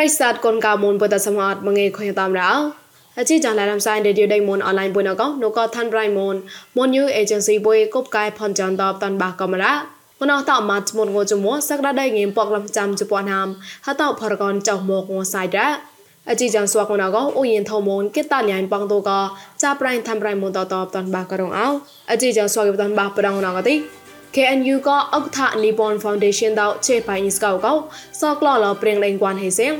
រិស័តកូនកៅមុនពុតសមអត់មងេខុញតាមរោអជីចាឡារំសាយរេឌីយោដៃមុនអនឡាញបុនកោនូកោថាន់ប្រៃមុនមុនយូអេเจนស៊ីបុយកົບកាយផនចាន់តបតាន់បាកាមេរ៉ាមណោះតមាត់មុនងជមួសក្តាដៃងៀមពកលំចាំជប៉ុនហាមហតោផរកនចៅមកងសៃរ៉ាអជីចាន់ស្វាកណកោអូយិនថមុនគេតាលៀងបងតូកោចាប្រៃថាំប្រៃមុនតតបតាន់បាករងអោអជីចាន់ស្វាកតាន់បាប្រងណកទី KNU ក៏អុកថា Nippon Foundation តោជេបៃនីស្កោកោសក្លលព្រៀងលេងគួនហេសៀង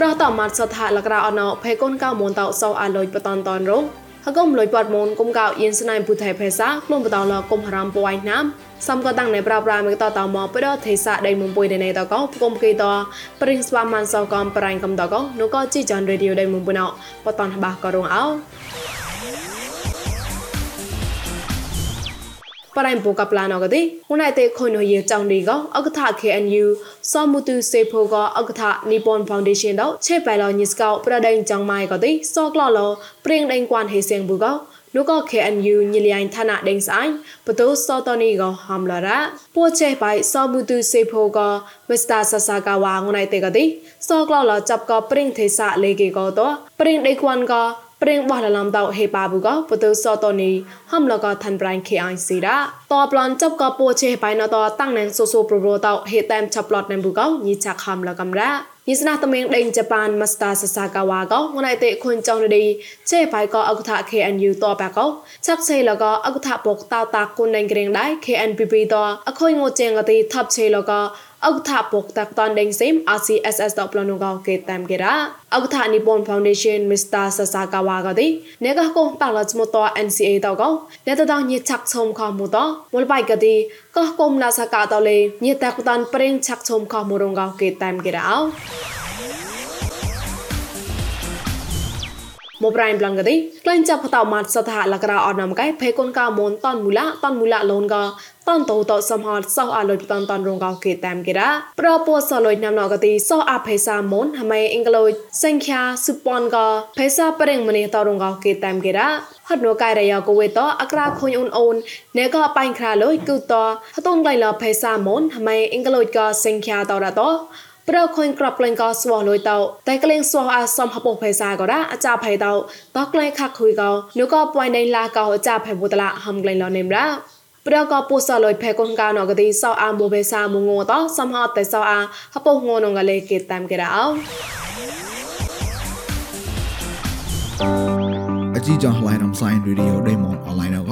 ប្រតមាត់សថាលក្រអណោភេកូនកៅមុនតោសោអាលុយបតនតនរងហកុំលុយបាត់មុនគុំកៅយិនស្នៃពុថៃភេសាក្លុំបតោលគុំហរំពួយណាមសំក៏តាំងណែប្រាប្រាមកតតមកបដទេសាដៃមុំពុយដេណេតកោគុំគេតព្រិងស្វាមានសោកំប្រៃកំតកោនោះក៏ជីចាន់រេឌីយោដៃមុំពុណោបតនបាក៏រងអោ ปรายปูกับลานอกดิหุ่นไอเตคนหอยจังดีก็อักษะ KNU สมุตุเซโพก็อักษะนิปอนฟาวเดชันดอกเชไปลอนิสกาวประเด็นจังไม้ก็ดิซอกลอลอเปรียงเดงกวนเฮเซียงบุก็នោះក៏ KNU ញលៀងឋានៈដេងស្អាយបតូសតនីក៏ហំឡរ៉ាពូចេះបៃសមូទូសេផូក៏ Mr. Sasakawa ងណៃតេកទីសក្លលចាប់ក៏ព្រិងទេសាលេគេក៏តព្រិងដេគួនក៏ ព្រៀងបោះលឡំតោហេបាបុកពទៅសតនីហំលកឋានប្រៃ KIC រ៉ាតបឡនចាប់កពូជេបៃណតតាំងណែសូសូប្រូប្រូតោហេតាមចាប់ឡតណែបុកញីចាក់ហំលកំរ៉ាយិស្នាតមេងដេងជប៉ុនមស្តាសសាកាវ៉ាកោងណៃតេខុនចောင်းឌីជេបៃកោអកថា KNU តបកោឆាក់ឆេលកោអកថាបុកតោតាគុនណេងក្រេងដៃ KNPP តអខុយងោជេងកទីថាប់ឆេលកោ អុកថាពុកតាក់តនដេងសេម RCSS តប្លនុកោគេតាមគេរ៉ាអុកថានិពន Foundation Mr. Sasakawa កទីនេកកោប៉ឡចមត NCA តកោនេតតញិឆាក់ឈុំខមតមលបៃកទីកោគុំឡាសកាតលេញិតាក់តនប្រេងឆាក់ឈុំខមរងកោគេតាមគេរ៉ា មប្រៃប្លងកទីក្លែងចាប់តមាត់សថាលក្រអនំកៃភេគុនកៅមនតនមូឡាតនមូឡាលូនកតនតោតសំហតសោះអាលុយតនតនរងកោគេតាមគេរ៉ាប្រពោសលុយណាំណកទីសោះអាភេសាមុនហមៃអ៊ីងក្លុយសង្ខាសុប៉ុនកភេសាប្រេងមនីតរងកោគេតាមគេរ៉ាហត់នោះកែរយកវេតអក្រាខុញអូនអូនណែក៏បាញ់ខ្រាលុយគឺតហតូនក្លៃលភេសាមុនហមៃអ៊ីងក្លុយក៏សង្ខាតរតោ ប្រខុញក្របក្លែងក៏ស្វោះលុយតោតែក្លែងស្វោះអាសំហបុភេសាក៏រ៉ាអាចាភៃតោតក្លែងខាក់ខុយក៏នោះក៏ပွိုင်းដេឡាក៏អាចាភៃបុតឡាហំក្លែងលនេមរ៉ាប្រកបពូសលុយផេកុនកៅណកទីសោអាមបេសាមងតសំហតតែសោអាហពុងងនងលេគេតាមគេរោអជីចងឡៃរំសាយរីឌីយោដេម៉ុនអនឡាញក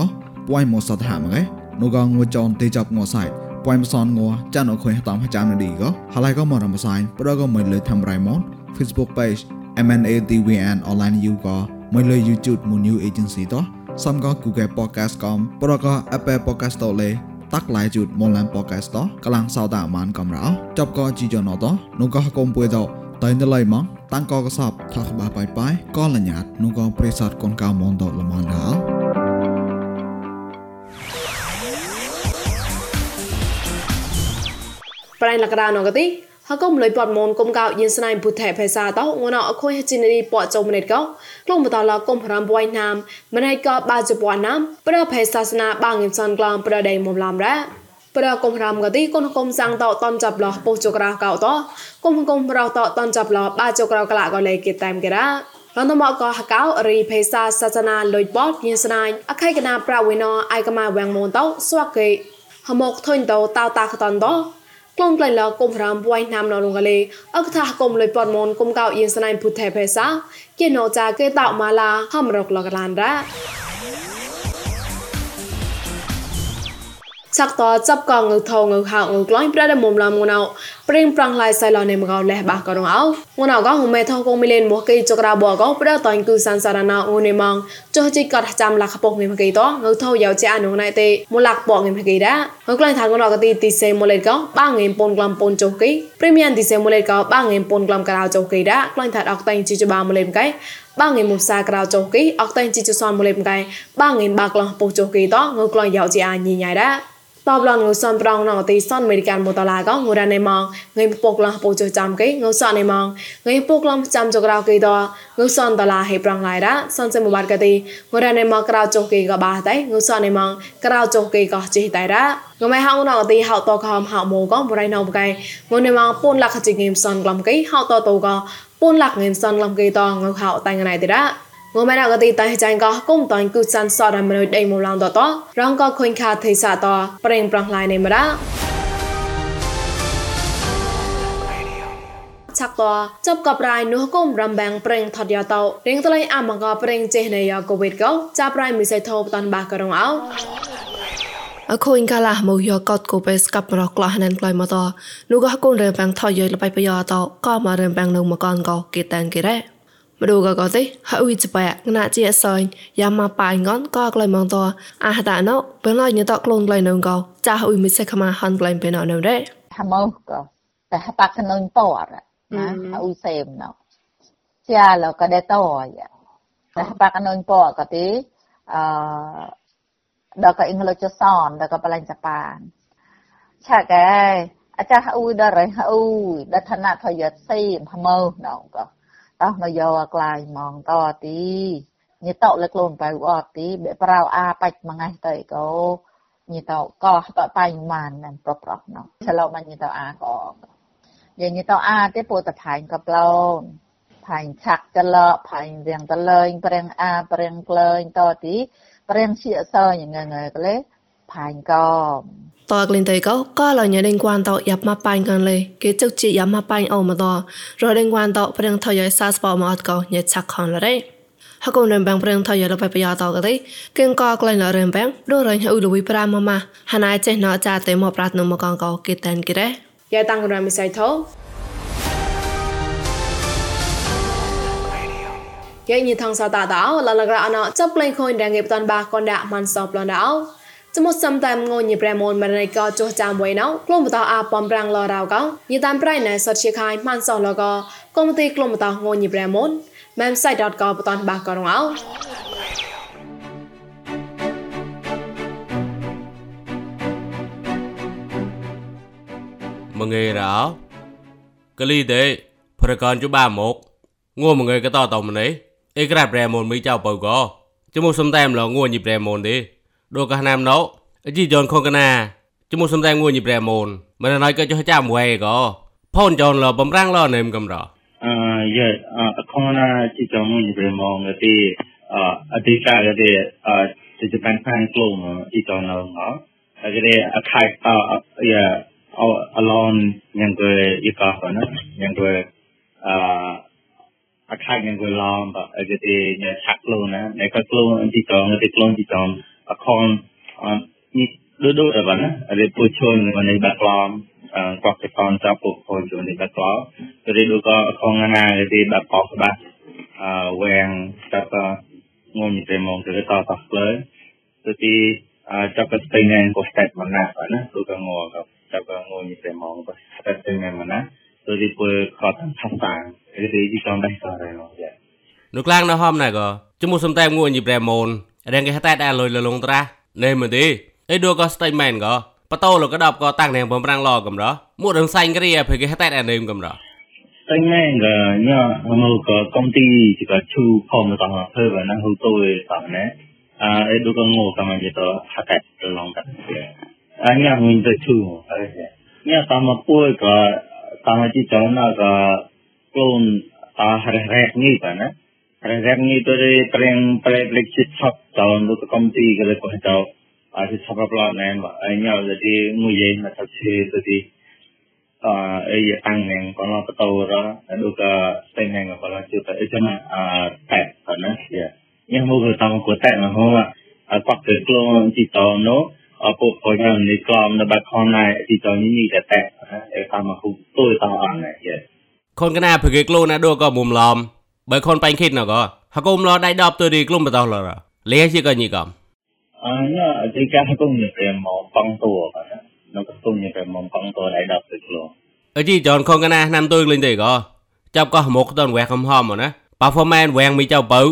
ពួយមកសតហាមកែនូកងងចនទេចាប់ងសៃ ពួយមសនងចានអខុយតាមចាំនឌីកហឡៃក៏មករំសាយប្រកមិនលើធ្វើរៃម៉ុន Facebook page MNATVN online you ក៏មិនលើ YouTube មួយ new agency តោះសំក៏ Google Podcast កំប្រក៏ Apple Podcast តលេតាក់ឡៃជូតមលាន Podcast តកលាំងសោតាមានកំរោចប់ក៏ជីចណតនោះក៏កុំពួយតតៃនលៃម៉ងតាំងក៏កសបថាក្បាបាយបាយក៏លញ្ញាតនោះក៏ប្រេសតកូនកៅមនតលមនដល់ ប្រៃលកដាណកទីហកុំលុយពតមនគុំកៅយិនស្នៃពុថេភេសាតោងណអខុយហជីនីពតចុំណេតកោក្លុំបតឡគុំរំបួយណាមម្នៃកបាជពណាមប្រភេសាសនាបាងងិមសានក្លំប្រដេមុំឡាំរ៉ាប្រគុំរំកទីគុនគុំសាំងតតនចាប់ឡោពុជក្រៅកោតគុំគុំប្រតតនចាប់ឡោបាជក្រៅក្លាក៏លេគេតាមគេរ៉ារនមកកហកៅរីភេសាសាសនាលុយបតញិនស្នាញអខៃកណាប្រវិណអៃកម៉ាវាំងមនតោស្វាក់គេហមកធុញតោតៅតាខតនតោ ក្លងក្លៃឡកុំរាមពួយណាំណរងកលេអកថាកុំលុយពតមនគុំកៅយិនស្នៃពុទ្ធេភេសាគេណោចាគេតោម៉ាឡាហំរកលកឡានរ៉ាចាក់តចាប់កងងើថងងើហៅងើក្លាញ់ប្រដមុំឡាមងណៅព្រៀងប្រងឡៃសៃឡនេមកោលេះបាក៏រងអោងណៅកងមេថងកងមីលេនមកគេចក្រាបកោប្រតៃគឺសានសារណៅងនេម៉ងចុះជីកតចាំលាខពុកងេមកេតងើថោយោជាអនុណៃទេមូលាក់បកងេមកេដាងើក្លាញ់ថាងណៅកទីទីសេមូលេកោបាងេពនក្លាំពនចុះគេព្រីមៀមទីសេមូលេកោបាងេពនក្លាំក្រៅចុះគេដាក្លាញ់ថាអកតៃជីចបាមូលេមកៃបាងេមុសាក្រៅចុះគេអកតៃជីចសនមូលេមកៃបាងេបាក្លោះពុចុះគេតងើក្លាញ់យោជាអញញ៉ៃដា តបឡនងសំប្រងណទីសនអមេរិកានមូតឡាកងរ៉ានេម៉ងងៃពុកឡោះពូចចាំកេងសនេម៉ងងៃពុកឡោះចាំចក្រៅកេតងសនតឡាហេប្រងឡៃរ៉ាសនសេមបាត់កទីងរ៉ានេម៉ងក្រៅចុកេកបាតៃងសនេម៉ងក្រៅចុកេកចេតៃរ៉ាងម៉ៃហៅណទីហៅតខំហៅម៉ូកងបរៃណោបកៃងនេម៉ងពូនលក្ខជីងេមសនក្លំកេហៅតតោកពពូនលាក់ងិនសនលំគេតងខោតៃងណៃទេរ៉ា ងមែនអកទីតៃចាញ់ក៏គុំតៃគូសានសរមនុយដេមឡងតតរងក៏ខុញខាថេសាតប្រេងប្រងឡៃနေមរ៉ាឆាក់តចាប់កបរៃនោះគុំរំបាំងប្រេងថតយ៉ាតោរៀងតឡៃអាមងកប្រេងចេះនៃយ៉ាកូវីដកោចាប់រៃមីសៃថោបតាន់បាករងអោអខូនកាឡាមូយកកតកូបេស្កាប់រកក្លាហានក្លៃមកតនោះក៏កូនរើបាំងថយយលបៃបយតក៏មករើបាំងនៅមកកនកគេតានគេរ៉េ មដូក៏ក៏ទេហើយចបែកណាជាសើញយ៉ាមកប៉ៃងនក៏ក្លែងមកតអាហតាណូពេលឡយញតក្លូនក្លែងនងក៏ចាអ៊ុយមិសេខមាហាន់ក្លែងពេលណនៅរ៉េហាមកក៏តែបាក់កនុញពរណាអ៊ុយសេមណូជាឡក៏ដេតយ៉ាតែបាក់កនុញពរក៏ទេអឺដល់ក៏អ៊ីងលចសនដល់ក៏បលាញ់ចប៉ានឆាកែអាចារ្យអ៊ុយដល់រ៉ៃអ៊ុយដល់ឋានៈថយសេមហមោណងក៏ តោះនៅយកក្លាយហ្មងតទីញីតោលើខ្លួនបៅអត់ទីបេប្រៅអាបាច់មួយថ្ងៃទៅក៏ញីតោក៏តបៃម៉ាននឹងប្រុសប្រុសណោះឆ្លោមកញីតោអាក៏យាញីតោអាទេពោតផាញ់ក៏ប្លូនផាញ់ឆាក់ចលផាញ់រៀងតលើងព្រៀងអាព្រៀងក្លែងតទីព្រៀងជាសើញងងកលេ ផាញ់ក៏តក្លិនតៃកោក៏លញ៉េដេងគួនតយ៉ាប់មកបាញ់កានលេគេចុកជីយ៉ាប់មកបាញ់អូមកតរដេងគួនតប្រឹងថយសាស្បមកអត់កោញ៉េឆាក់ខនលរេហកូនរំបាំងប្រឹងថយលបបយ៉ាតកទេគឹងកក្លែងលរំបាំងររញអ៊ូលវីប្រាមម៉ាហណៃចេះណចាតេមកប្រាត់នមកកងកោគេតានគេរ៉េយ៉ាតាំងរំមិសៃថោគេញីថងសាតាតោលលករអណចាប់ក្លែងខូនដែលងេបតាន់បាកនដាក់មិនសបលនដោ ចមុសំតាមងញប្រែមនមរណៃកោចុះចាំវៃណៅក្លុំបតអាបំប្រាំងលរៅកោញតាមប្រៃណែសតជាខាយម៉ាន់សលកោកុំទីក្លុំបតងញប្រែមន memsite.co បតនបាករងអោមងេរោកលីទេប្រកានជបាមកងួមងេកតតម្នេះអេក្រាប្រែមនមីចៅបើកចមុសំតែមលងួញីប្រែមនទេ ដូកណាមណោអជីចនខងកណាចមុសំតែងួញីប្រែមូនមិនណៃក៏ចុះចាំវែក៏ផនចនលបំរាំងលនេមកំរអឺយេអខងណាជីចងួញីប្រែមងទីអអតិកាកទេអទៅជបានខាងក្លងជីចនណងអកទេអខៃអយ៉ាអឡនញ៉ាំក៏យីកាណាញ៉ាំក៏អអខៃញ៉ាំក៏ឡំអកទេញ៉ាំឆាក់ក្លងណាតែក៏ក្លងជីចងទីក្លងជីចង អខងអត់នេះដូចដូចអីបានរៀបពូជននៅបាក់ឡំកោះកតនចាប់ពូជននៅបាក់ឡំរៀបដូចក៏អខងណារៀបបាក់កោះស្បាអឺវែងចាប់ងុំទៅមកទៅតតស្លើទៅទីចាប់ទៅស្ទីណែកោះស្តេតមកណាបាទណាដូចក៏ងល់ក៏ចាប់ក៏ងុំទៅមកក៏ស្តេតទៅណែមកណាទៅរៀបពូខតថាតារៀបទីចំដែរតរហើយនោះយ៉ាងនោះខ្លាំងណាស់ហមណាក៏ជាមួយសំតែងងួនយីប្រែម៉ូន ប្រាំងឡកំរមួរងសាញ់គ្រាភេគេតែតែនេមកំរស្តេមែនក៏ញ៉ាមកក៏កំទីទីក៏ឈូផមតងភើបណាហូតូយតាមណែអអីដូក៏ងោតាមគេទៅហាក់តែឡងតាអញញ៉ាមិនទៅឈូអីញ៉ាតាមពួយក៏តា មទីចងណាក៏ខ្លួនតារះរះនេះបាទណា Rezervni to je prem preleksit chop tahun tu komti kalau kau tahu ada chop apa lah ni ini jadi muye nak cakap jadi ah eh ang neng kalau kau tahu lah ada ke tengeng apa lah juga itu mana ah tag kan ya yang mau kau tahu kau tag lah hoa kau ke keluar di tahun no អពុកយ៉ាងនេះក្លំនៅបាត់ខនណៃទីតនេះនេះតែតែអេតាមមកទូតអនណែខនកណាភើគេក្លូណាដូក៏មុំឡំ បើខនបាញ់ខិតណកហកុំឡដៃដបទៅរីក្លុំបតោឡរលេជាកញីកំអញអតិកាហកុំនេះតែមកបងតួបាទនៅកតុំនេះតែមកបងតួដៃដបទៅក្លុំអជីចនខងកណាណាំទុយលេងទេកចាប់ក៏មកតនវែកំហមណាប៉ាហ្វមែនវែងមីចៅបើ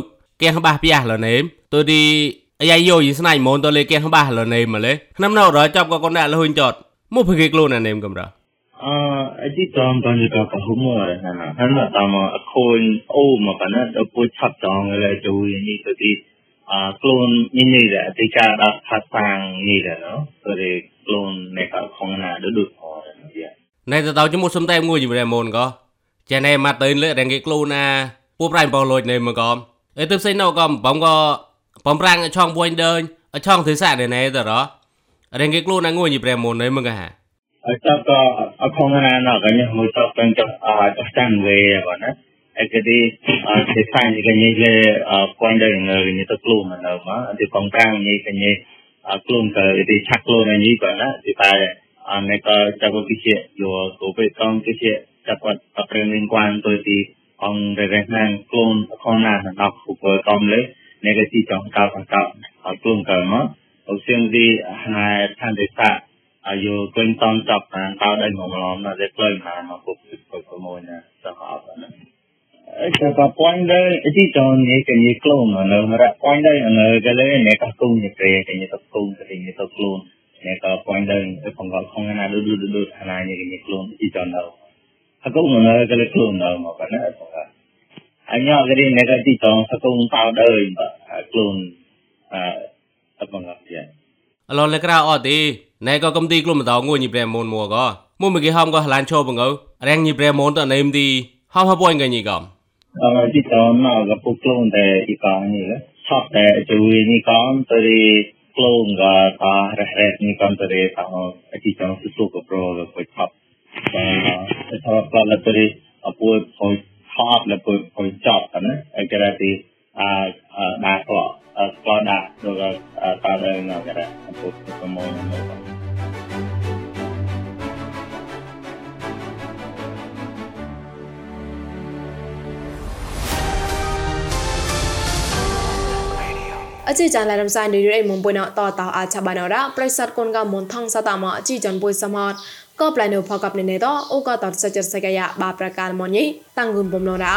កៀងបាសផ្ទះលនេមទៅទីអាយយោយស្នៃមនទៅលេកៀងបាសលនេមលេឆ្នាំណៅរចាប់ក៏កនដាក់លហ៊ុញចតមកភគេក្លូនណានេមកំរ а эти там там же как хумора на она там акон о ма пана до по чап там ле то и ни то ти а клон ни ни да ты ка да па sang ни да но то ли клон не ка хом на до до по на я ในតើតើជាមួយសំតែមួយយីរ៉េម៉ូនក៏ចេះណែម៉ាតើលើរ៉េងគេខ្លួនណាពូប្រៃបោលូចនៅមកក៏អេទើបផ្សេងនោះក៏បំក៏បំប្រាំងឆងពួយដើញឆងទិសាណែណែតើរ៉រ៉េងគេខ្លួនណាងួយយីរ៉េម៉ូននៅមកហា Ito ko ako nga na no kanya mo to kang to ah to stand way ba na ekadi ah se fan ni kanya le ah point da ng ni to klum na ma di kong kang ni kanya ah klum ka di chak klum na ni ba na di pa ah ne ka cha ko ki che yo ko pe kong ki che cha ko ta pre liên quan tôi thì ông để ra nang klum con na na đọc phụ ko tom le ne ka chi chong ka ka ka ah klum ka ma អូសៀងទីហា ឋានទេសាអាយុគិនតំចប់ខាងកៅដៃមកឡំណាដែលក្លែងណាមកពុកពុកប្រមូលណាសហអត់ណាអឺក៏ point ដែរទីតនេះគេនិយាយខ្លួននៅរក point ដែរនៅគេលេនេះក៏គុំនេះគេគេទៅគុំគេនេះទៅខ្លួននេះក៏ point ដែរផងក៏ខំណាឌូឌូឌូណានេះគេខ្លួនទីតនៅអកុំនៅគេលេខ្លួននៅមកណាផងក៏អញ្ញគេនេះគេទីតសគុំតោដែរខ្លួនអឺអត់មកទៀត អឡលក្រៅអត់ទេណែក៏កំទីខ្លួនមិនដងងួយញីប្រែមូនមួក៏មួយមកគេហំក៏ឡានឈោបងអើរាំងញីប្រែមូនតណេមទីហំហពួយងញីកំអរទីតមកក៏ពុកខ្លួនតែអ៊ីកងនេះឆប់តែជួយនេះកំទៅខ្លួនក៏តារះរះនេះកំទៅតាមអទីតមកសុខប្រលពុកឆប់តែឆប់ប្រលទៅអពួយពុកឆប់លពុកពុកចប់ណាអីក៏ទីអាដាក់ក៏ ក៏ដាក់ទៅតាដែរណាគេពុកប្រមូលមកអជីចានឡារំសាយនៅរៃមុំបុយណតតោអាឆបាណរ៉ាប្រិស័តកូនកមុនថងសតមអជីចានបុយសមតក៏ប្លែននៅផកបនៅនេតអូក៏តតសច្ចសកយបាប្រការមញីតាំងគុនបំណរ៉ោ